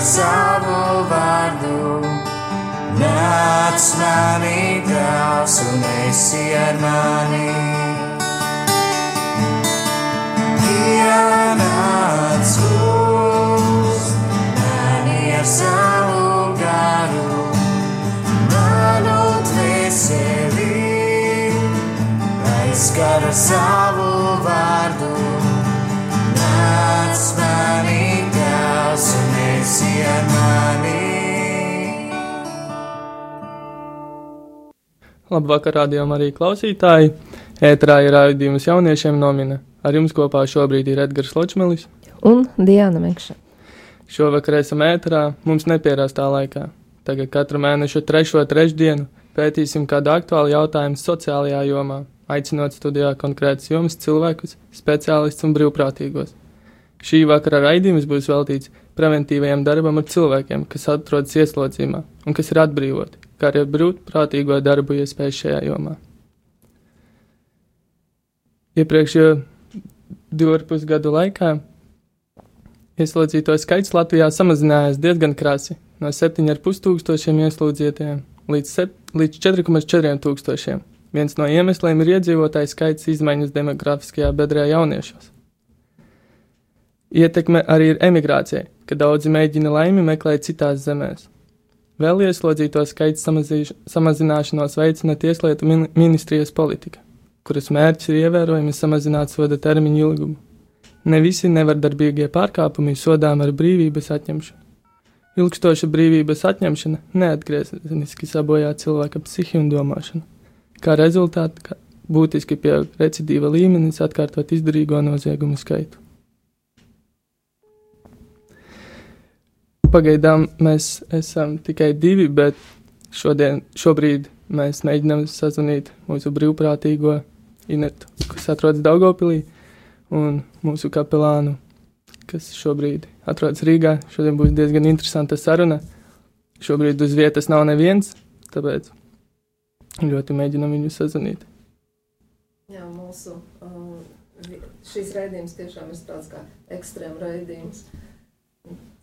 savu vārdu. Nāc manī, Tēvs, un esi ar mani. Ienāc uz mani ar savu garu, manu dvēseli, aizskara savu Labvakar, rādījumam arī klausītāji. Ētrā ir raidījums jauniešiem nomina. Ar jums kopā šobrīd ir Edgars Ločmelis. Un Diana Mekša. Šovakar esam ētrā, mums nepierastā laikā. Tagad katru mēnešu trešo trešdienu pētīsim kādu aktuālu jautājumu sociālajā jomā, aicinot studijā konkrētus jomas cilvēkus, speciālistus un brīvprātīgos. Šī vakara raidījums būs veltīts preventīvajam darbam ar cilvēkiem, kas atrodas ieslodzījumā un kas ir atbrīvoti, kā arī brīvprātīgo darbu iespēju šajā jomā. Iepriekšējo divu ar pus gadu laikā ieslodzīto skaits Latvijā samazinājās diezgan krasi - no 7,5 tūkstošiem ieslodzītajiem līdz, līdz 4,4 tūkstošiem. Viens no iemesliem ir iedzīvotāju skaits izmaiņas demografiskajā bedrē jauniešos. Ietekme arī ir emigrācijai, kad daudzi mēģina laimi meklēt citās zemēs. Vēl ieslodzīto skaits samazināšanos veicina Tieslietu min ministrijas politika, kuras mērķis ir ievērojami samazināt soda termiņu ilgumu. Ne visi nevardarbīgie pārkāpumi sodām ar brīvības atņemšanu. Ilgstoša brīvības atņemšana neatgriezeniski sabojā cilvēka psihi un domāšanu. Kā rezultātā ka būtiski pieaug recidīva līmenis atkārtot izdarīgo noziegumu skaitu. Pagaidām mēs esam tikai divi, bet šodien, šobrīd mēs mēģinām sazvanīt mūsu brīvprātīgo Inetu, kas atrodas Daugopilī, un mūsu kapelānu, kas šobrīd atrodas Rīgā. Šodien būs diezgan interesanta saruna. Šobrīd uz vietas nav neviens, tāpēc ļoti mēģinam viņu sazvanīt. Jā, mūsu uh, vi- šīs raidījums tiešām ir tāds kā ekstrēma raidījums.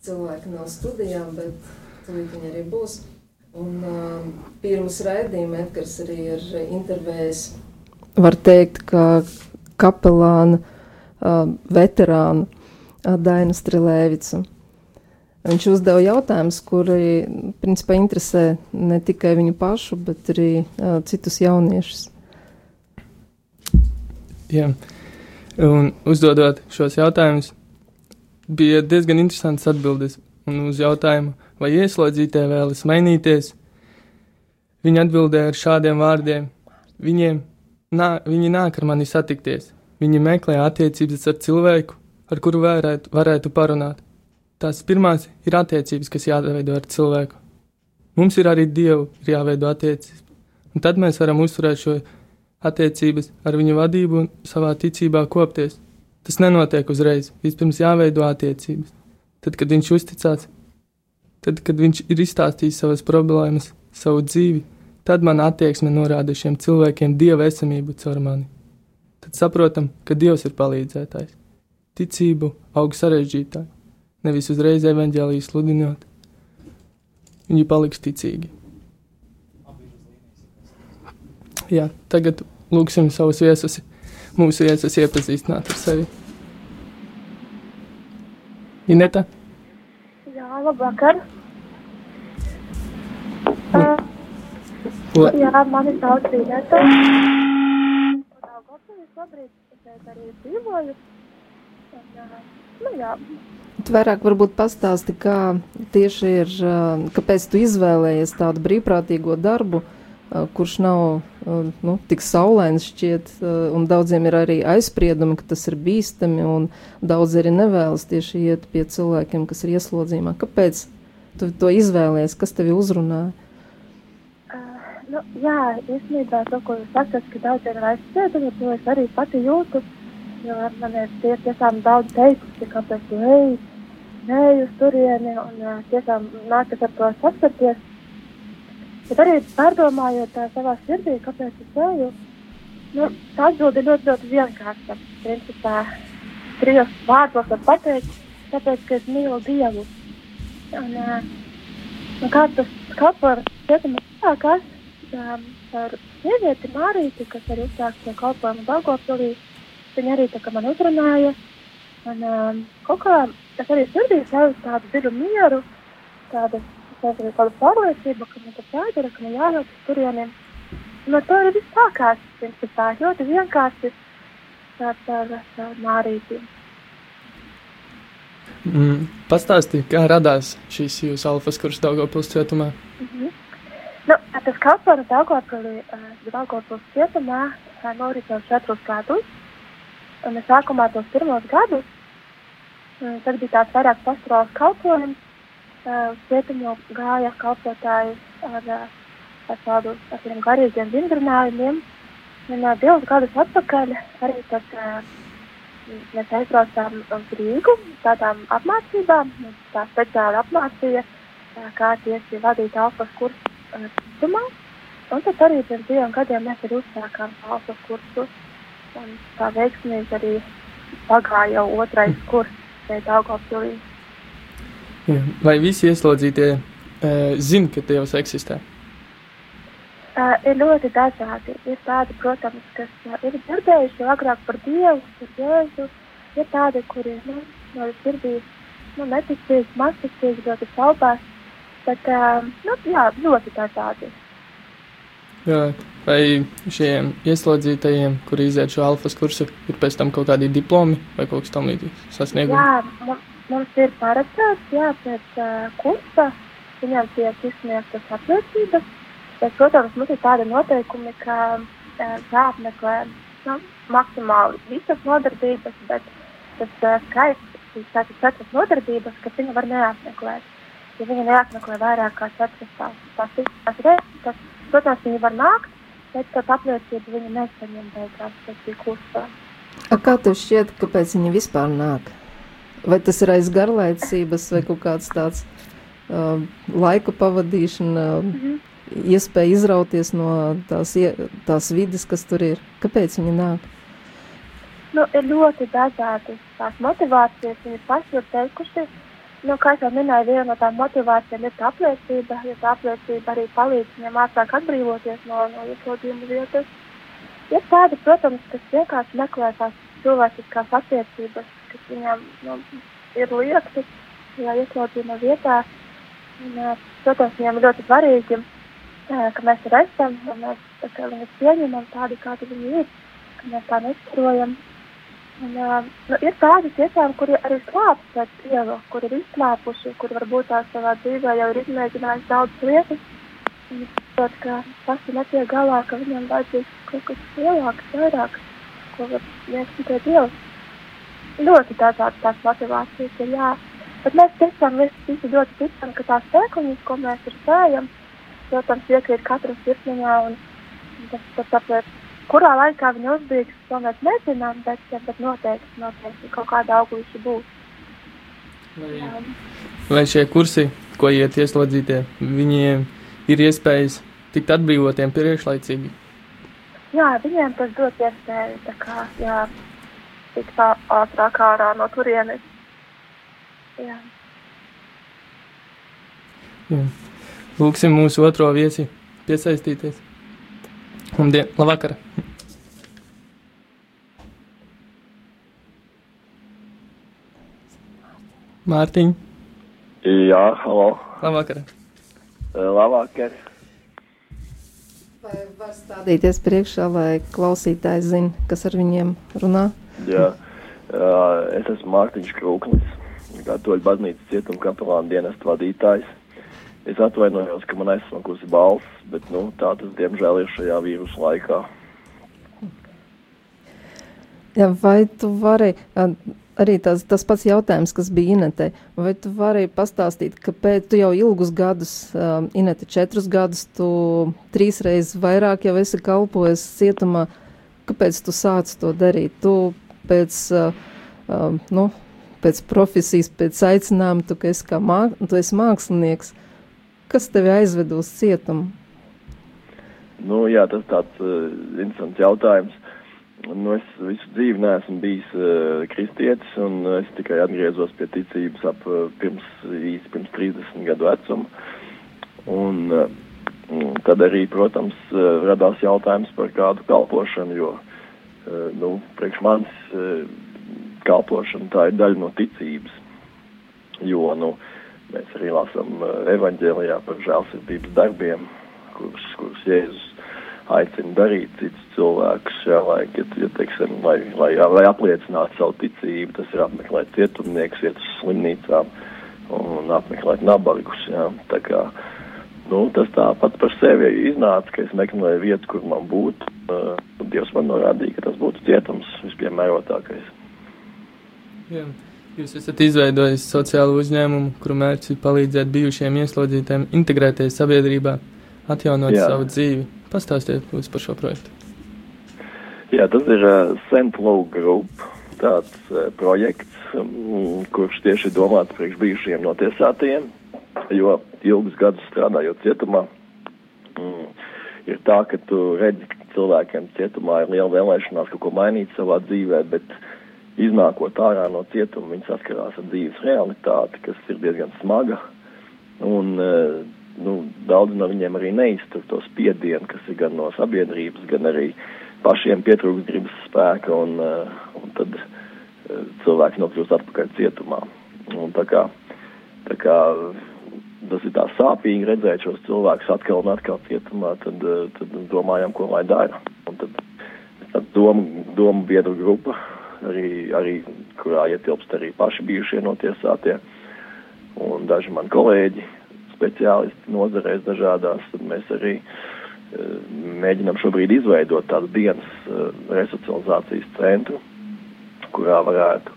Cilvēki nav studijām, bet tūlīt viņi arī būs. Un uh, pirms raidījuma Edgars arī ir intervējis, var teikt, ka kapelāna uh, veterānu uh, Dainu Strilēvicu. Viņš uzdeva jautājumus, kuri principā interesē ne tikai viņu pašu, bet arī uh, citus jauniešus. Jā. Un uzdodot šos jautājumus, bija diezgan interesants atbildes. Un uz jautājumu, vai ieslodzītie vēlas mainīties, viņi atbildēja ar šādiem vārdiem: Viņiem nā, viņi nāk ar mani satikties, viņi meklē attiecības ar cilvēku, ar kuru varētu, varētu parunāt. Tās pirmās ir attiecības, kas jāveido ar cilvēku. Mums ir arī Dievu, ir jāveido attiecības. Un tad mēs varam uzturēt šo attiecības ar viņu vadību un savā ticībā kopties. Tas nenotiek uzreiz. Vispirms jāveido attiecības. Tad, kad viņš uzticās, tad, kad viņš ir izstāstījis savas problēmas, savu dzīvi, tad man attieksme norāda šiem cilvēkiem dieva esamību caur mani. Tad saprotam, ka Dievs ir palīdzētājs. Ticību aug sarežģītāk, nevis uzreiz evaņģēlīju sludinot. Viņi paliks ticīgi. Jā, tagad lūgsim savus viesus, mūsu viesus iepazīstināt ar sevi. Ineta, Jā, labvakar. la, Jā, mani sauc Ineta. Daugavpilī šobrīd šeit arī dzīvoju. Un, ā, nu jā, vairāk varbūt pastāsti, kā tieši ir, kāpēc tu izvēlējies tādu brīvprātīgo darbu, kurš nav nu, tik saulains šķiet, ā, un daudziem ir arī aizspriedumi, ka tas ir bīstami, un daudz arī nevēlas tieši iet pie cilvēkiem, kas ir ieslodzījumā. Kāpēc tu to izvēlējies, kas tevi uzrunāja? ā, nu, jā, īstenībā to, ko jūs sakat, ka daudz ir aizspriedumi, to es arī pati jūtu. Jo man ir tie, tiešām daudz teikusi, kāpēc tu ej, neej uz turieni, un ā, tiešām nākas ar to saskarties. Bet arī pārdomājot tā savā sirdī, kāpēc es eju, nu, tā atbilde ir ļoti, ļoti vienkārša. Principā, trijos vārdos var pateikt, tāpēc, ka es mīlu Dievu. Un, uh, un kā tas kalpojums cietuma sākās um, ar sievieti Mārīti, kas arī uzsāks pie kalpojuma Daugavpilī. Viņa arī tā kā man uzrunāja. Un um, kaut kā es arī sirdī sajūtu tādu dziļu mieru, tādu, tādu, tādu pārliecību, ka man tas jādara, ka man jānāk uz turieniem. Un ar to arī viss sākās. Viņš tā ļoti vienkārši ar, ar, ar Mārīti. Mm, Pastāstīja, kā radās šīs jūsu alfas kurs Daugavpils cietumā. Mm -hmm. nu, tas kalpojums Daugavpilī, uh, Daugavpils cietumā uh, noritēja četrus gadus. Un es sākumā tos pirmos gadus, uh, tad bija tāds vairāk pastorāls kalpojums. Cietumu gāja kalpotāji ar, ar tādu ar garīgiem vingrinājumiem. Un divus gadus atpakaļ arī uh, mēs aizbraucām uz Rīgu tādām apmācībām. Tā speciāli apmācīja, kā tieši vadīt alfas kursu citumā. Un tad arī pirms diviem gadiem mēs arī uzsākām alfas kursu. Un tā veiksmīgi arī pagāja jau otrais kurs šeit Augavpilī. Vai visi ieslodzītie uh, zina, ka Dievs eksistē? Uh, ir ļoti dažādi. Ir tādi, protams, kas uh, ir dzirdējuši agrāk par Dievu, par Jēzu. Ir tādi, kuri nu, no sirdī nu, neticīgi, mazticīgi, ļoti šaubās. Bet, uh, nu, jā, ļoti dažādi. Jā, vai šiem ieslodzītajiem, kuri iziet šo alfas kursu, ir pēc tam kaut kādi diplomi vai kaut kas tam līdzīgs sasniegumi? Jā, mums ir paredzēts, jā, pēc uh, kursa viņam tiek izsniegtas apliecības Bet, protams, mums ir tādi noteikumi, ka jāapmeklē nu, maksimāli visas nodarbības, bet tas uh, skaits, šīs četras nodarbības, ka viņa var neapmeklēt. Ja viņa neapmeklē vairāk kā četras tās, tās, tās reizes, protams, viņa var nākt, bet tad apliecību viņa nesaņem beigās pēc šī kursa. A kā tev šķiet, kāpēc viņa vispār nāk? Vai tas ir aiz garlaicības vai kaut kāds tāds uh, laika pavadīšana? Mm -hmm iespēja izrauties no tās, tās vidas, kas tur ir. Kāpēc viņi nāk? Nu, ir ļoti dažādi tās motivācijas. Viņi paši ir teikuši, nu, kā jau minēju, viena no tām motivācijām ir tā apliecība, jo tā apliecība arī palīdz viņam ātrāk atbrīvoties no, no ieslodzījuma vietas. Ir tādi, protams, kas vienkārši meklē tās cilvēciskās attiecības, kas viņam nu, ir liekti, ja ieslodzījuma vietā. Un, protams, viņam ir ļoti svarīgi ka mēs tur esam, un mēs kā, viņus pieņemam tādi, kādi viņi ir, ka mēs tā neskrojam. Un, nu, ir tādi tiešām, kuri arī slāpst pēc Dievu, kuri ir izslāpuši, kuri varbūt tā savā dzīvē jau ir izmēģinājuši daudz lietas. Viņi saprot, ka paši netiek galā, ka viņam vajadzīgs kaut kas lielāks, vairāk, ko var sniegt tikai Dievs. Ļoti dažādas tās motivācijas ir, jā. Bet mēs tiešām visi, visi ļoti ticam, ka tās sēkliņas, ko mēs ir sējam, protams, iekrīt katra sirsniņā. Tas, tas tāpēc, kurā laikā viņi uzbīgs, to mēs nezinām, bet, bet noteikti, noteikti kaut kāda auguši būs. Vai, vai šie kursi, ko iet ieslodzītie, viņiem ir iespējas tikt atbrīvotiem priekšlaicīgi? Jā, viņiem tas dod iespēju, kā, jā, tikt ātrāk ārā no turienes. Jā. Jā. Lūksim mūsu otro viesi piesaistīties. Labdien, labvakar! Mārtiņ. Jā, halo. Labvakar. Labvakar. Vai var stādīties priekšā, lai klausītājs zina, kas ar viņiem runā? Jā, es esmu Mārtiņš Krūklis, katoļu baznīcas cietuma kapelāna dienestu vadītājs. Es atvainojos, ka man aizsmakusi balss, bet nu, tā tas diemžēl ir šajā vīrusu laikā. Ja, vai tu vari, arī tas, tas pats jautājums, kas bija Inetē, vai tu vari pastāstīt, kāpēc tu jau ilgus gadus, um, Inete četrus gadus, tu trīs reizes vairāk jau esi kalpojis cietumā, kāpēc tu sāc to darīt? Tu pēc, uh, nu, pēc profesijas, pēc aicinājuma, tu esi māk, tu esi mākslinieks, Kas tevi aizved uz cietumu? Nu, jā, tas ir tāds uh, interesants jautājums. nu, es visu dzīvi neesmu bijis uh, kristietis, un es tikai atgriezos pie ticības ap uh, pirms īsi pirms 30 gadu vecuma. Un, uh, tad arī, protams, uh, radās jautājums par kādu kalpošanu, jo, uh, nu, priekš manis uh, kalpošana tā ir daļa no ticības. Jo, nu, mēs arī lasām uh, evaņģēlijā par žēlsirdības darbiem, kurus, kurus Jēzus aicina darīt citus cilvēkus, jā, lai, ja, teiksim, lai, lai, lai apliecinātu savu ticību, tas ir apmeklēt cietumnieks, iet uz slimnīcām un apmeklēt nabagus, jā, tā kā, nu, tas tā pat par sevi iznāca, ka es meklēju vietu, kur man būtu, uh, Dievs man norādīja, ka tas būtu cietums vispiemērotākais. Jā. Jūs esat izveidojis sociālu uzņēmumu, kuru mērķis ir palīdzēt bijušiem ieslodzītājiem integrēties sabiedrībā, atjaunot Jā. savu dzīvi. Pastāstiet par šo projektu. Jā, tas ir uh, Sentlow Group, tāds uh, projekts, um, kurš tieši domāts priekš bijušiem notiesātajiem, jo ilgus gadus strādājot cietumā, mm, ir tā, ka tu redzi, ka cilvēkiem cietumā ir liela vēlēšanās kaut ko mainīt savā dzīvē, bet iznākot ārā no cietuma, viņi saskarās ar dzīves realitāti, kas ir diezgan smaga. Un, uh, nu, daudz no viņiem arī neiztur to spiedienu, kas ir gan no sabiedrības, gan arī pašiem pietrūkst gribas spēka, un, uh, un tad uh, cilvēks nokļūst atpakaļ cietumā. Un tā kā, tā kā tas ir tā sāpīgi redzēt šos cilvēkus atkal un atkal cietumā, tad, uh, tad domājam, ko lai dara. Un tad tāda doma, doma biedru grupa, arī, arī, kurā ietilpst arī paši bijušie notiesātie un daži mani kolēģi, speciālisti nozarēs dažādās, tad mēs arī uh, mēģinam šobrīd izveidot tādu dienas uh, resocializācijas centru, kurā varētu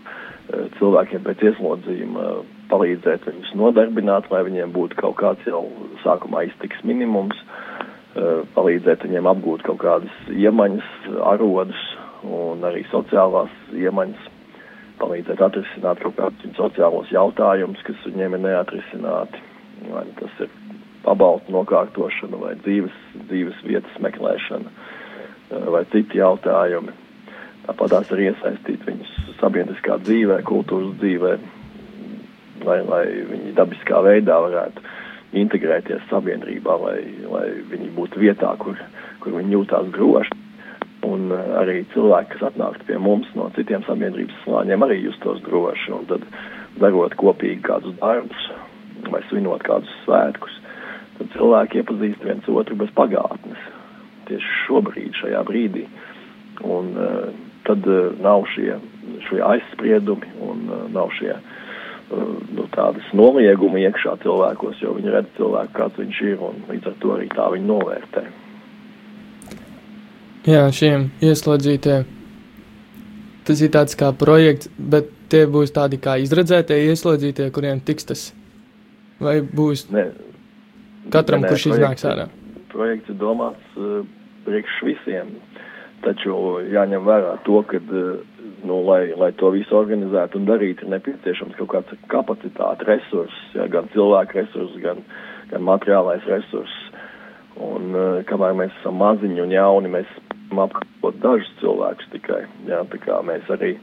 cilvēkiem pēc ieslodzījuma palīdzēt viņus nodarbināt, lai viņiem būtu kaut kāds jau sākumā iztiks minimums, palīdzēt viņiem apgūt kaut kādas iemaņas, arodus un arī sociālās iemaņas, palīdzēt atrisināt kaut kādus sociālos jautājumus, kas viņiem ir neatrisināti vai nu tas ir pabalstu nokārtošana vai dzīves, dzīves vietas meklēšana vai citi jautājumi. Tāpat tās ir iesaistīt viņus sabiedriskā dzīvē, kultūras dzīvē, lai, lai viņi dabiskā veidā varētu integrēties sabiedrībā, lai, lai viņi būtu vietā, kur, kur viņi jūtās droši. Un eh, arī cilvēki, kas atnāktu pie mums no citiem sabiedrības slāņiem, arī justos droši. Un tad darot kopīgi kādus darbus, vai svinot kādus svētkus, tad cilvēki iepazīst viens otru bez pagātnes. Tieši šobrīd, šajā brīdī. Un uh, tad uh, nav šie, šie aizspriedumi un uh, nav šie uh, nu, tādas noliegumi iekšā cilvēkos, jo viņi redz cilvēku, kāds viņš ir, un līdz ar to arī tā viņi novērtē. Jā, šiem ieslodzītiem tas ir tāds kā projekts, bet tie būs tādi kā izredzētie ieslodzītie, kuriem tiks tas Vai būs ne, katram, ne, kurš iznāks ārā? Projekts ir domāts uh, priekš visiem, taču jāņem vērā to, ka, uh, nu, lai, lai to visu organizētu un darītu, ir nepieciešams kaut kāds kapacitāte, resurss, ja, gan cilvēku resurss, gan, gan materiālais resurss. Un uh, kamēr mēs esam maziņi un jauni, mēs apkalpot dažus cilvēkus tikai. Jā, tā kā mēs arī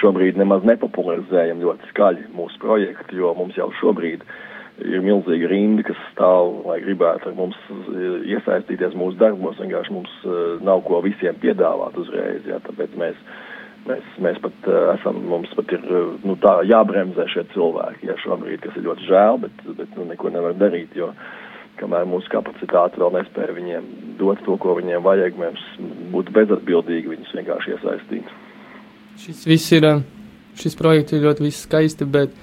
šobrīd nemaz nepopularizējam ļoti skaļi mūsu projektu, jo mums jau šobrīd ir milzīga rinda, kas stāv, lai gribētu ar mums eh, iesaistīties mūsu darbos. Vienkārši mums uh, nav ko visiem piedāvāt uzreiz, jā, tāpēc mēs, mēs, mēs pat uh, esam, mums pat ir nu, tā jābremzē šie cilvēki, ja šobrīd, kas ir ļoti žēl, bet, bet nu, neko nevar darīt, jo kamēr mūsu kapacitāte vēl nespēja viņiem dot to, ko viņiem vajag, mēs būtu bezatbildīgi viņus vienkārši iesaistīt. Šis viss ir, šis projekts ir ļoti skaisti, bet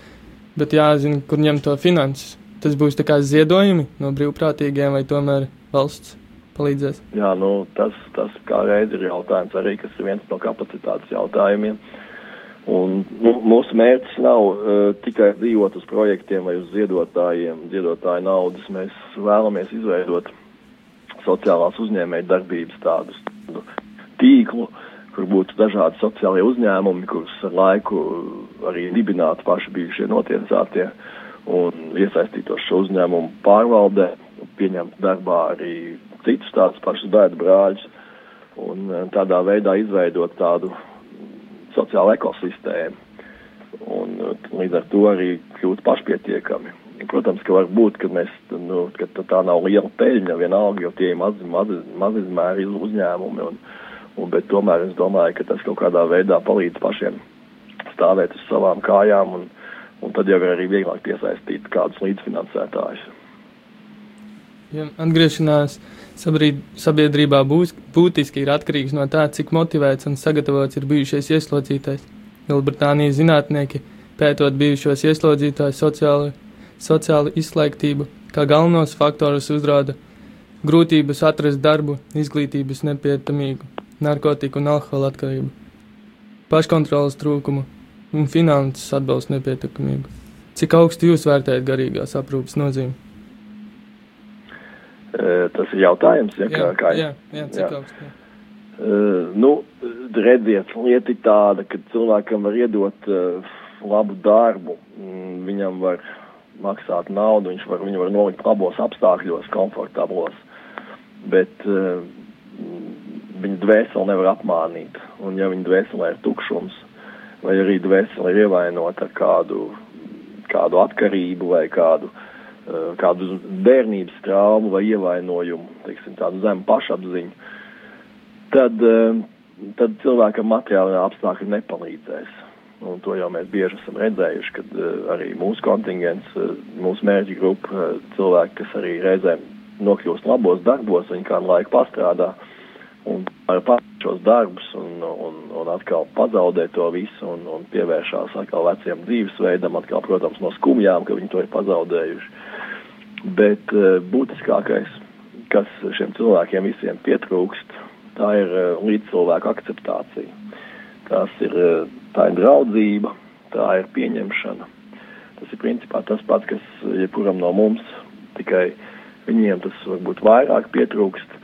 bet jāzina, kur ņemt to finanses. Tas būs tā kā ziedojumi no brīvprātīgiem vai tomēr valsts palīdzēs? Jā, nu, tas, tas kā reiz ir jautājums arī, kas ir viens no kapacitātes jautājumiem. Un, nu, mūsu mērķis nav uh, tikai dzīvot uz projektiem vai uz ziedotājiem, ziedotāju naudas. Mēs vēlamies izveidot sociālās uzņēmēju darbības tādus nu, tīklu, kur būtu dažādi sociālie uzņēmumi, kurus ar laiku arī dibinātu paši bijušie notiesātie un iesaistītos šo uzņēmumu pārvaldē, pieņemt darbā arī citus tādus pašus bērnu brāļus. un uh, tādā veidā izveidot tādu sociālu ekosistēmu. Un uh, līdz ar to arī kļūt pašpietiekami. Protams, ka var būt, ka, mēs, nu, ka tā nav liela peļņa vienalga, jo tie ir mazi, mazi, mazizmēri uzņēmumi. Un, un, bet tomēr es domāju, ka tas kaut kādā veidā palīdz pašiem stāvēt uz savām kājām un, un tad jau ir arī vieglāk piesaistīt kādus līdzfinansētājus. Ja atgriešanās sabiedrībā būs, būtiski ir atkarīgs no tā, cik motivēts un sagatavots ir bijušais ieslodzītais. Lielbritānijas zinātnieki, pētot bijušos ieslodzītājus sociāli, sociāli izslēgtību, kā galvenos faktorus uzrāda grūtības atrast darbu, izglītības nepietamīgu, narkotiku un alkohola atkarību, paškontrolas trūkumu un finanses atbalstu nepietiekamību. Cik augstu jūs vērtējat garīgās aprūpas nozīmi? Tas ir jautājums, ja, jā, kā, kā jā, jā, cik jā. augstu? Jā. Uh, nu, redziet, lieta ir tāda, ka cilvēkam var iedot uh, labu darbu, mm, viņam var maksāt naudu, viņš var, viņu var nolikt labos apstākļos, komfortablos, bet uh, viņa dvēseli nevar apmānīt, un ja viņa dvēselē ir tukšums, vai arī dvēseli ir ievainota ar kādu, kādu atkarību vai kādu uh, Eh, kādu bērnības traumu vai ievainojumu, teiksim, tādu zemu pašapziņu, tad, eh, tad cilvēkam materiālajā apstākļi nepalīdzēs. Un to jau mēs bieži esam redzējuši, kad uh, arī mūsu kontingents, uh, mūsu mērķa grupa, uh, cilvēki, kas arī reizēm nokļūst labos darbos, viņi kādu laiku pastrādā un ar šos darbus un, un, un atkal pazaudē to visu un, un pievēršās atkal veciem dzīvesveidam, atkal, protams, no skumjām, ka viņi to ir pazaudējuši. Bet uh, būtiskākais, kas šiem cilvēkiem visiem pietrūkst, tā ir uh, līdzcilvēku akceptācija. Tas ir, uh, tā ir draudzība, tā ir pieņemšana. Tas ir principā tas pats, kas jebkuram no mums, tikai viņiem tas varbūt vairāk pietrūkst,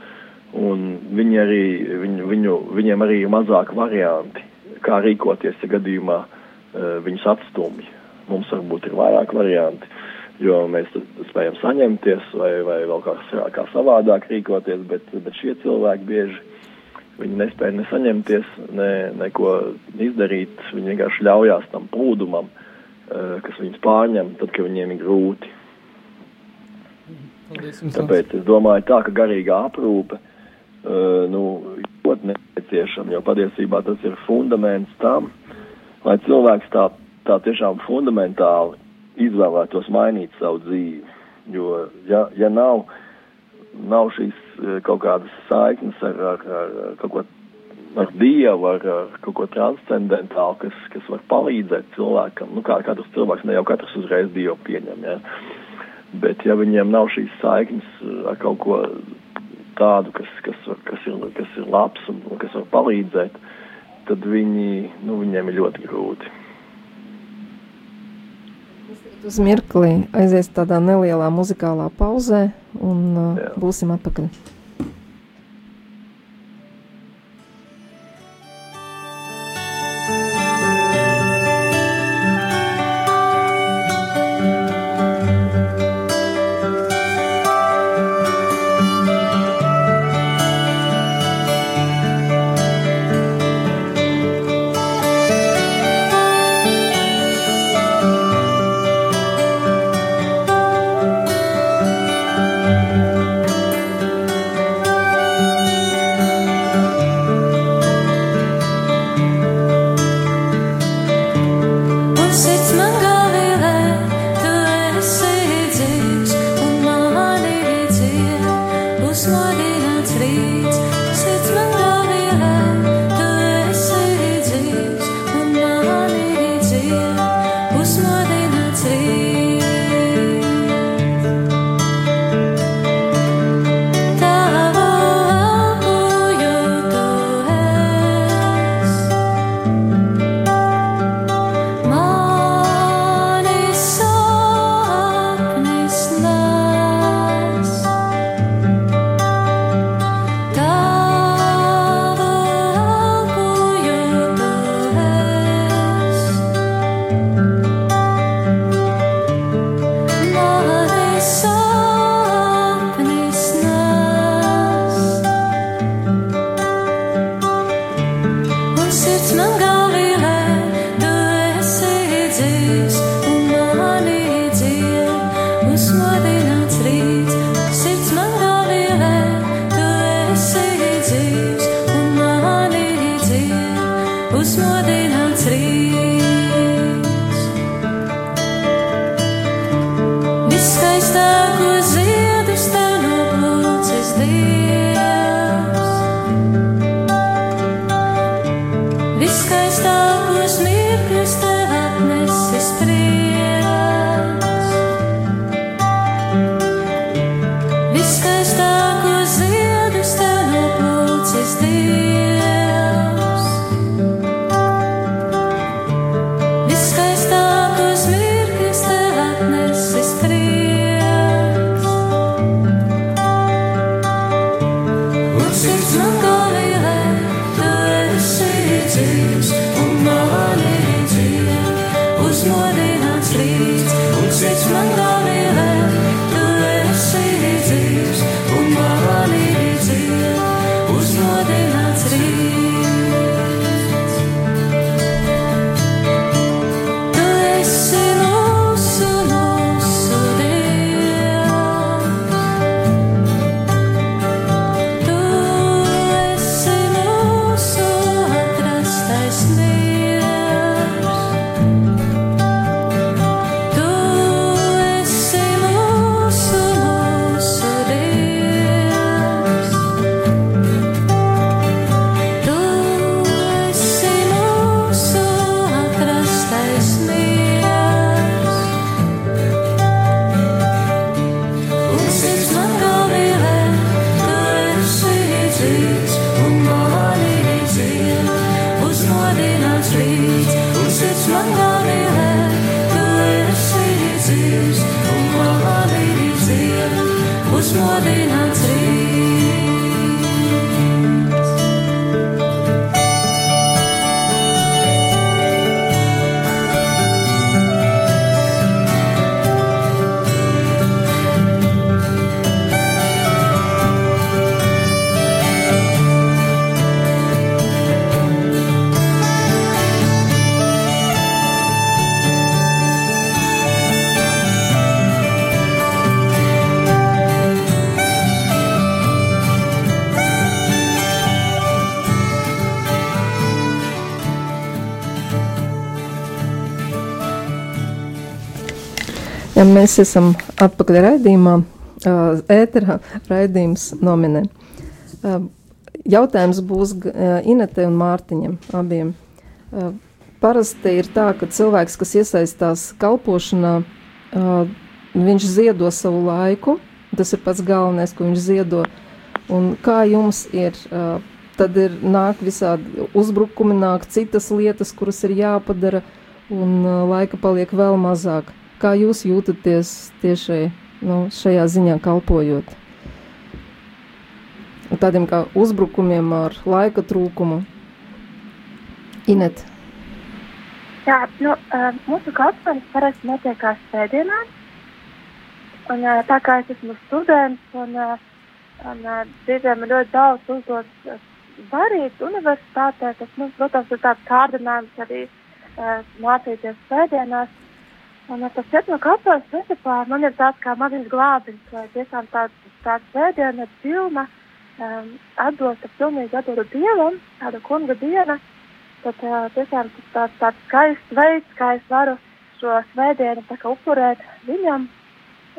un viņi arī, viņu, viņu, viņiem arī ir mazāk varianti, kā rīkoties, ja gadījumā viņus atstumj. Mums varbūt ir vairāk varianti jo mēs spējam saņemties vai, vai vēl kā, kā savādāk rīkoties, bet, bet šie cilvēki bieži viņi nespēja ne saņemties, ne, neko izdarīt, viņi vienkārši ļaujās tam plūdumam, eh, kas viņus pārņem, tad, kad viņiem ir grūti. Paldies, Tāpēc es domāju tā, ka garīgā aprūpe uh, nu, ļoti nepieciešama, jo patiesībā tas ir fundaments tam, lai cilvēks tā, tā tiešām fundamentāli izvēlētos mainīt savu dzīvi. Jo, ja, ja nav, nav šīs e, kaut kādas saiknes ar, ar, ar, ar kaut ko ar Dievu, ar, ar kaut ko transcendentālu, kas, kas var palīdzēt cilvēkam, nu kā katrs cilvēks, ne jau katrs uzreiz Dievu pieņem, ja. Bet ja viņiem nav šīs saiknes ar kaut ko tādu, kas, kas, kas, ir, kas ir labs un, un kas var palīdzēt, tad viņi, nu, viņiem ir ļoti grūti uz mirkli aizies tādā nelielā muzikālā pauzē un uh, būsim atpakaļ. Ja mēs esam atpakaļ raidījumā, ā, ēterā raidījums nominē. Jautājums būs Inetei un Mārtiņam abiem. Parasti ir tā, ka cilvēks, kas iesaistās kalpošanā, viņš ziedo savu laiku. Tas ir pats galvenais, ko viņš ziedo. Un kā jums ir? Tad ir nāk visādi uzbrukumi, nāk citas lietas, kuras ir jāpadara, un laika paliek vēl mazāk. Kā jūs jūtaties tieši nu, šajā ziņā kalpojot? Tādiem kā uzbrukumiem ar laika trūkumu. Inet, Jā, nu, mūsu kalpošanas parasti notiekās svētdienās. Un, tā kā es esmu students un, un ir ļoti daudz uzdots uh, darīt universitātē, tas, nu, protams, ir tāds kārdinājums arī mācīties svētdienās. Un uh, tas iet no kalpošanas principā man ir tāds kā mazs glābiņš, vai tiešām tāds, tāds svētdiena ir pilna, um, atdota pilnīgi atdotu Dievam, tāda kunga diena. Tad uh, tiešām tas tāds, tāds skaists veids, kā es varu šo svētdienu tā kā upurēt viņam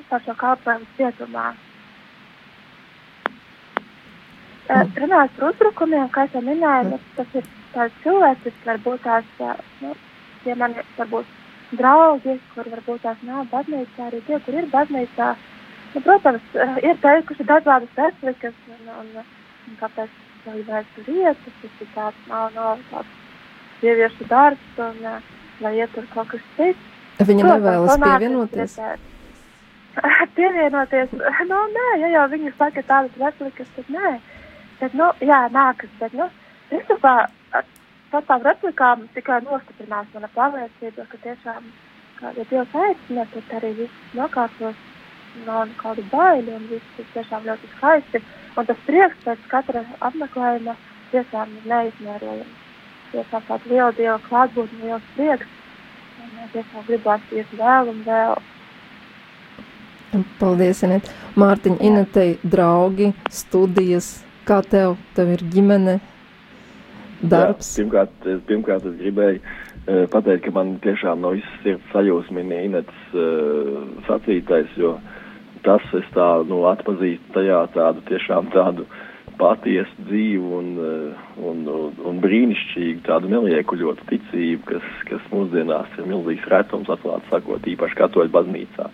par šo kalpojumu cietumā. Uh, runājot par uzbrukumiem, kā jau minēju, nu, tas ir tāds cilvēks, varbūt tās, uh, nu, tie mani varbūt draugi, kur varbūt tās nav baznīcā, arī tie, kur ir baznīcā. Nu, protams, uh, ir teikuši dažādas replikas, un, un, un kāpēc jau ir vairs vietas, tas ir tāds, nav, nav tāds sieviešu darbs, un uh, lai iet tur kaut kas cits. viņa nevēlas pievienoties. es- Pievienoties, nu nē, ja jau viņi saka tādas replikas, tad nē. Bet, nu, jā, nākas, bet, nu, principā, par tām replikām tikai nostiprinās mana pārliecība, ka tiešām, kā, ja Dievs aicina, tad arī viss nokārtos, nav nekādu baiļu, un viss ir tiešām ļoti skaisti. Un tas prieks pēc katra apmeklējuma tiešām ir neizmērojams. Tiešām tāds liela Dieva klātbūtne, liels prieks. Un uh, tiešām gribās iet vēl un vēl. Paldies, Inet. Mārtiņa, Inetei, draugi, studijas, kā tev, tev ir ģimene, darbs. Jā, pirmkārt, es, pirmkārt, es gribēju uh, pateikt, ka man tiešām no visas sirds sajūsmina Inets uh, sacītais, jo tas es tā, nu, atpazīstu tajā tādu tiešām tādu patiesu dzīvu un, un, un, un brīnišķīgu tādu neliekuļotu ticību, kas, kas mūsdienās ir milzīgs retums, atklāti sakot, īpaši katoļu baznīcā.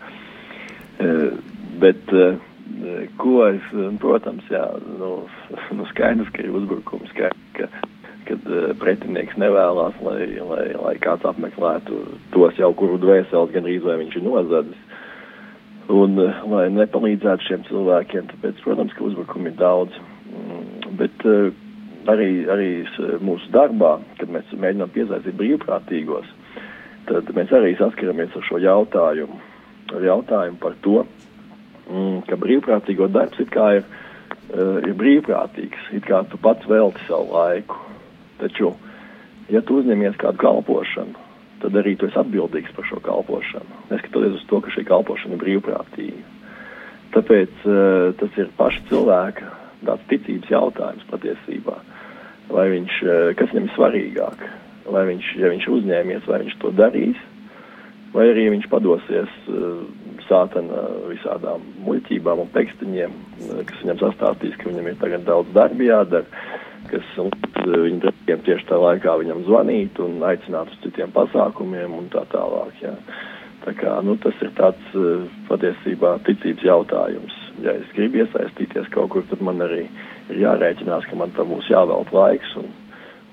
Uh, bet uh, ko es, protams, jā, nu, nu skaidrs, ka ir uzbrukums, ka, ka kad uh, pretinieks nevēlas, lai, lai, lai kāds apmeklētu tos jau, kuru dvēseles gan rīz vai viņš ir nozadzis. Un uh, lai nepalīdzētu šiem cilvēkiem, tāpēc, protams, ka uzbrukumi ir daudz. Mm, bet uh, arī, arī mūsu darbā, kad mēs mēģinām piesaistīt brīvprātīgos, tad mēs arī saskaramies ar šo jautājumu. Ar jautājumu par to, mm, ka brīvprātīgo darbs it kā ir, ir brīvprātīgs, it kā tu pats velti savu laiku Taču, ja tu uzņemies kādu kalpošanu, tad arī tu esi atbildīgs par šo kalpošanu, neskatoties uz to, ka šī kalpošana ir brīvprātīga. Tāpēc uh, tas ir paša cilvēka tāds ticības jautājums patiesībā. Vai viņš, uh, kas viņam ir svarīgāk, vai viņš, ja viņš uzņēmies, vai viņš to darīs, vai arī viņš padosies uh, sātana visādām muļķībām un pekstiņiem, kas viņam sastāstīs, ka viņam ir tagad daudz darbi jādara, kas viņu draugiem tieši tā laikā viņam zvanīt un aicināt uz citiem pasākumiem un tā tālāk. Jā. Tā kā, nu, tas ir tāds uh, patiesībā ticības jautājums. Ja es gribu iesaistīties kaut kur, tad man arī ir jārēķinās, ka man tam būs jāvelt laiks un,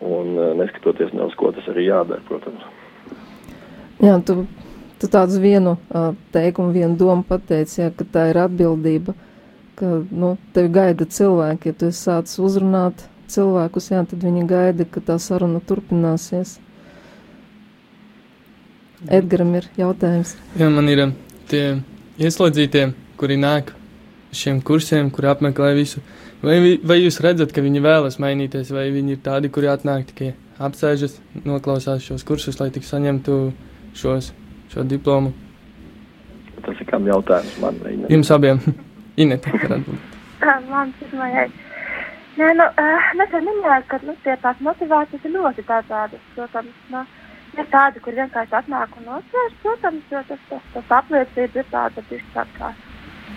un uh, neskatoties ne uz ko tas arī jādara, protams. Jā, tu, tu tāds vienu teikumu, vienu domu pateici, jā, ka tā ir atbildība, ka, nu, tevi gaida cilvēki, ja tu esi sācis uzrunāt cilvēkus, jā, tad viņi gaida, ka tā saruna turpināsies. Edgaram ir jautājums. Jā, man ir um, tie ieslodzītie, kuri nāk šiem kursiem, kuri apmeklē visu. Vai, vai jūs redzat, ka viņi vēlas mainīties, vai viņi ir tādi, kuri atnāk tikai apsēžas, noklausās šos kursus, lai tik saņemtu šos, šo diplomu? Tas ir kam jautājums man? Jums abiem. Inete, varētu būt. Man pirmajai. Nē, nu, uh, mēs jau minējām, ka nu, tie tās motivācijas ir ļoti dažādas. Protams, nu, ir tādi, kur vienkārši atnāk un nosvērš, protams, jo tas, tas, tas apliecība ir tāda, tas tā kā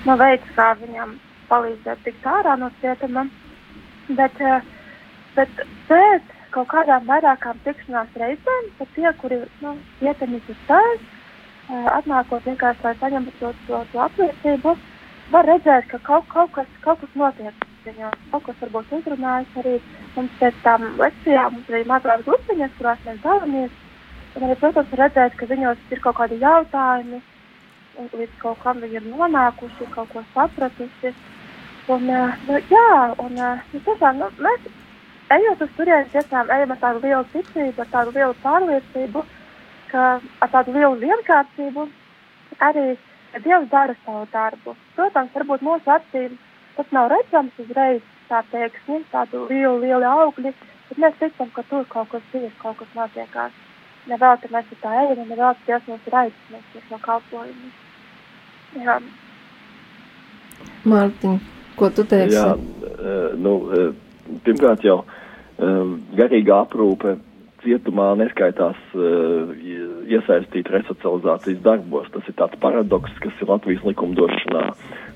nu, veids, kā viņam palīdzēt tikt ārā no cietuma. Bet, uh, bet pēc kaut kādām vairākām tikšanās reizēm, pat tie, kuri nu, ietekmīs uz tās, uh, atnākot vienkārši, lai saņemtu to, to, to apliecību, var redzēt, ka kaut, kaut, kas, kaut kas notiek viņos kaut kas varbūt uzrunājis arī. Mums pēc tam lekcijām mums arī mazās grupiņas, kurās mēs dalāmies. Un arī, protams, redzēt, ka viņos ir kaut kādi jautājumi, līdz kaut kam viņi ir nonākuši, kaut ko sapratuši. Un, nu, jā, un nu, tiešām, nu, mēs ejot uz turieni, tiešām ejam ar tādu lielu ticību, ar tādu lielu pārliecību, ka ar tādu lielu vienkāršību arī Dievs dara savu darbu. Protams, varbūt mūsu acīm Tas nav redzams uzreiz, tā teiksim, tādu lielu, lielu augļi, bet mēs ticam, ka tur kaut kas ir, kaut kas notiekās. Nevēl, ka mēs tā ejam, nevēl, ka Dievs mums ir aicinājums uz šo kalpojumu. Jā. Mārtiņ, ko tu teiksi? Jā, uh, nu, uh, pirmkārt jau uh, garīga aprūpe cietumā neskaitās iesaistīt resocializācijas darbos. Tas ir tāds paradoks, kas ir Latvijas likumdošanā.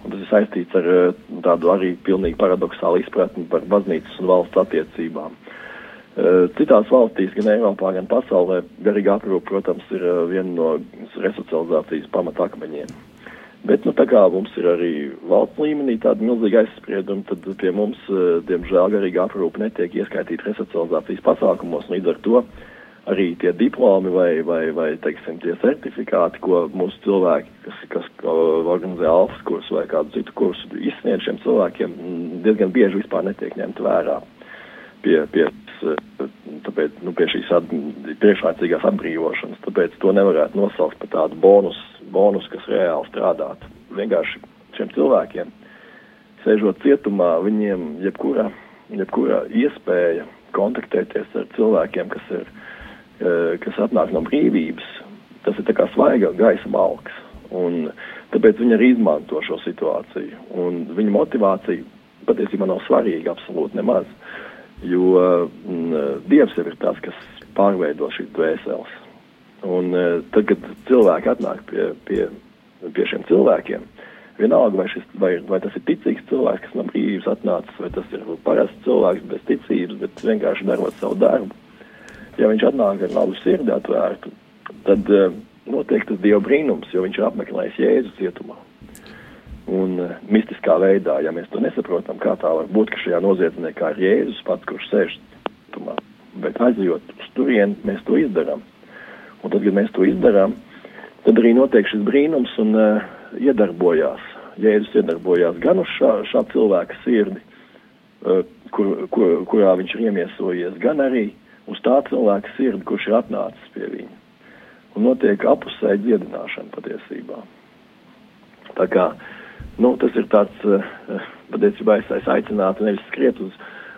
Un tas ir saistīts ar uh, tādu arī pilnīgi paradoxālu izpratni par baznīcas un valsts attiecībām. Uh, citās valstīs, gan Eiropā, gan pasaulē, garīga aprūpe, protams, ir uh, viena no resocializācijas pamatakmeņiem. Bet, nu, tā kā mums ir arī valsts līmenī tāda milzīga aizsprieduma, tad pie mums, uh, diemžēl, garīga aprūpe netiek ieskaitīta resocializācijas pasākumos, līdz ar to arī tie diplomi vai, vai, vai teiksim, tie certifikāti, ko mūsu cilvēki, kas, kas organizē alfas kursu vai kādu citu kursu, izsniedz šiem cilvēkiem, diezgan bieži vispār netiek ņemt vērā pie, pie, tāpēc, nu, pie šīs at, priekšlaicīgās atbrīvošanas. Tāpēc to nevarētu nosaukt par tādu bonus, bonus kas reāli strādātu. Vienkārši šiem cilvēkiem, sēžot cietumā, viņiem jebkura, jebkura iespēja kontaktēties ar cilvēkiem, kas ir kas atnāk no brīvības, tas ir kā svaiga gaisa malks. Un tāpēc viņi arī izmanto šo situāciju. Un viņa motivācija patiesībā nav svarīga absolūti nemaz, jo mm, Dievs jau ir tas, kas pārveido šīs dvēseles. Un uh, tad, kad cilvēki atnāk pie, pie, pie šiem cilvēkiem, vienalga, vai, šis, vai, vai tas ir ticīgs cilvēks, kas no brīvības atnācis, vai tas ir parasts cilvēks bez ticības, bet vienkārši darot savu darbu, ja viņš atnāk ar labu sirdi atvērtu, tad uh, notiek tas Dieva brīnums, jo viņš ir apmeklējis Jēzu cietumā. Un uh, mistiskā veidā, ja mēs to nesaprotam, kā tā var būt, ka šajā noziedzniekā ir Jēzus pats, kurš sēž cietumā, bet aizjot uz turieni, mēs to izdarām. Un tad, kad mēs to izdarām, tad arī notiek šis brīnums un uh, iedarbojās. Jēzus iedarbojās gan uz šā, šā cilvēka sirdi, uh, kur, kur, kurā viņš ir iemiesojies, gan arī uz tā cilvēka sirdi, kurš ir atnācis pie viņa. Un notiek apusēji dziedināšana patiesībā. Tā kā, nu, tas ir tāds, uh, patiesībā es, es aicinātu nevis skriet uz,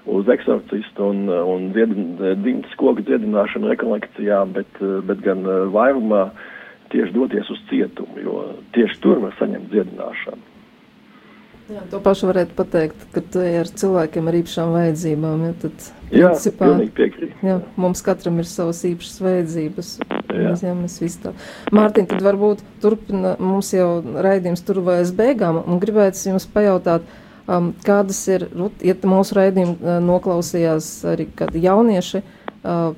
uz eksorcistu un, un dzimtas koku dziedināšanu rekolekcijām, bet, uh, bet gan uh, vairumā tieši doties uz cietumu, jo tieši tur var saņemt dziedināšanu. Jā, to pašu varētu pateikt, ka tu ej ar cilvēkiem ar īpašām vajadzībām. Ja, tad, Jā, piekrīt. Jā, mums katram ir savas īpašas vajadzības. Jā. Jā, mēs visi tā. Mārtiņ, tad varbūt turpina mums jau raidījums tuvojas beigām un gribētu jums pajautāt, um, kādas ir, nu, ja mūsu raidījumu uh, noklausījās arī kādi jaunieši, uh,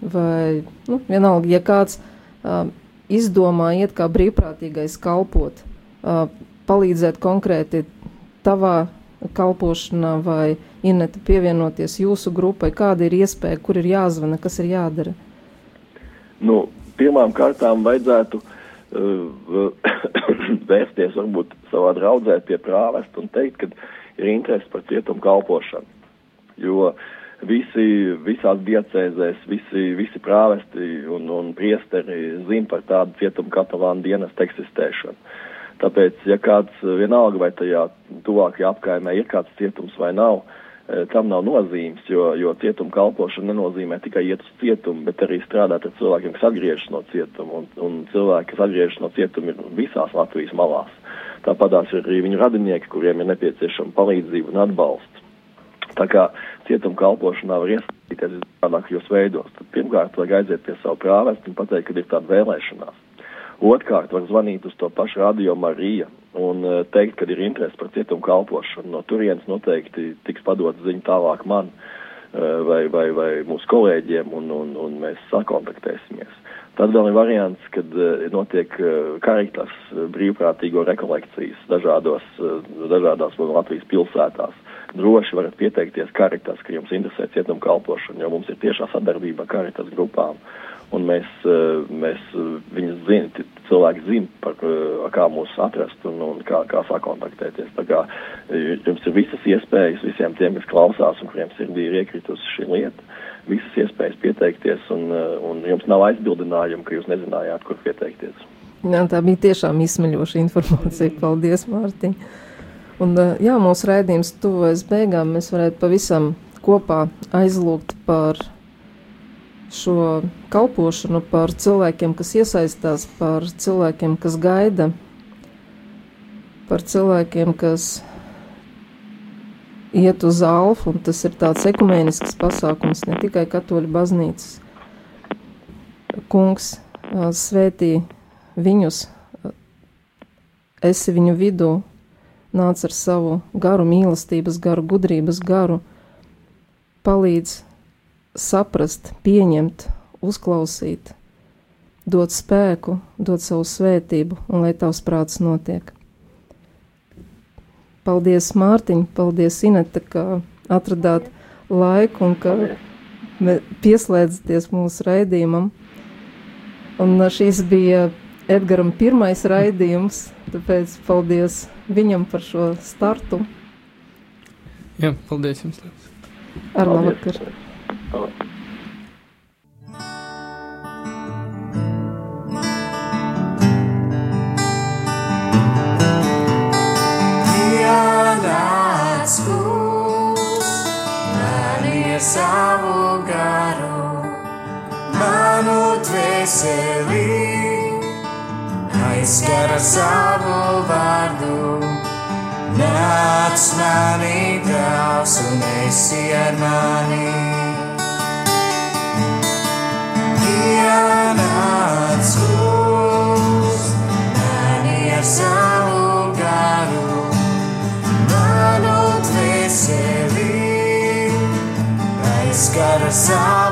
vai, nu, vienalga, ja kāds uh, izdomā iet kā brīvprātīgais kalpot, uh, palīdzēt konkrēti tavā kalpošanā vai Ineta pievienoties jūsu grupai, kāda ir iespēja, kur ir jāzvana, kas ir jādara? Nu, pirmām kārtām vajadzētu uh, vērsties varbūt savā draudzē pie prāvesta un teikt, ka ir interesi par cietumu kalpošanu. Jo visi, visās diecēzēs, visi, visi prāvesti un, un priesteri zina par tādu cietumu katalānu dienestu eksistēšanu. Tāpēc, ja kāds vienalga vai tajā tuvākajā apkaimē ir kāds cietums vai nav, tam nav nozīmes, jo, jo cietuma kalpošana nenozīmē tikai iet uz cietumu, bet arī strādāt ar cilvēkiem, kas atgriežas no cietuma, un, un cilvēki, kas atgriežas no cietuma, ir visās Latvijas malās. Tāpatās ir arī viņu radinieki, kuriem ir nepieciešama palīdzība un atbalsts. Tā kā cietuma kalpošanā var iesaistīties visādākajos veidos, tad pirmkārt vajag aiziet pie savu prāvestu un pateikt, ka ir tāda vēlēšanās. Otrkārt, var zvanīt uz to pašu radio Mariju un uh, teikt, ka ir interesi par cietumu kalpošanu. No turienes noteikti tiks padot ziņa tālāk man uh, vai, vai, vai mūsu kolēģiem, un, un, un mēs sakontaktēsimies. Tad vēl ir variants, kad uh, notiek karitas brīvprātīgo rekolekcijas dažādos, dažādās Latvijas pilsētās. Droši varat pieteikties karitas, ka jums interesē cietumu kalpošana, jo mums ir tiešā sadarbība ar karitas grupām. Un mēs, eh, mēs eh, viņus zinām, cilvēki zina, par, eh, kā mūs atrast un, un kā, kā sakontaktēties. Tā kā jums ir visas iespējas visiem tiem, kas klausās un kuriem sirdī ir iekritusi šī lieta, visas iespējas pieteikties, un, un jums nav aizbildinājumu, ka jūs nezinājāt, kur pieteikties. Jā, tā bija tiešām izsmeļoša informācija. Paldies, Mārtiņ! Un, jā, mūsu raidījums tuvojas beigām. Mēs varētu pavisam kopā aizlūgt par šo kalpošanu, par cilvēkiem, kas iesaistās, par cilvēkiem, kas gaida, par cilvēkiem, kas iet uz alfu, un tas ir tāds ekumēnisks pasākums, ne tikai katoļu baznīcas. Kungs svētī viņus, esi viņu vidū, nāc ar savu garu mīlestības garu, gudrības garu, palīdz saprast, pieņemt, uzklausīt, dot spēku, dot savu svētību un lai tavs prāts notiek. Paldies, Mārtiņ, paldies, Ineta, ka atradāt laiku un ka pieslēdzaties mūsu raidījumam. Un šīs bija Edgaram pirmais raidījums, tāpēc paldies viņam par šo startu. Jā, paldies jums. Ar labvakar. Paldies. Ienāc kungs, mani savu garu, manu dvēseli, aizskara savu vārdu. Nāc manī, Tēvs, un esi ar mani. Aizskara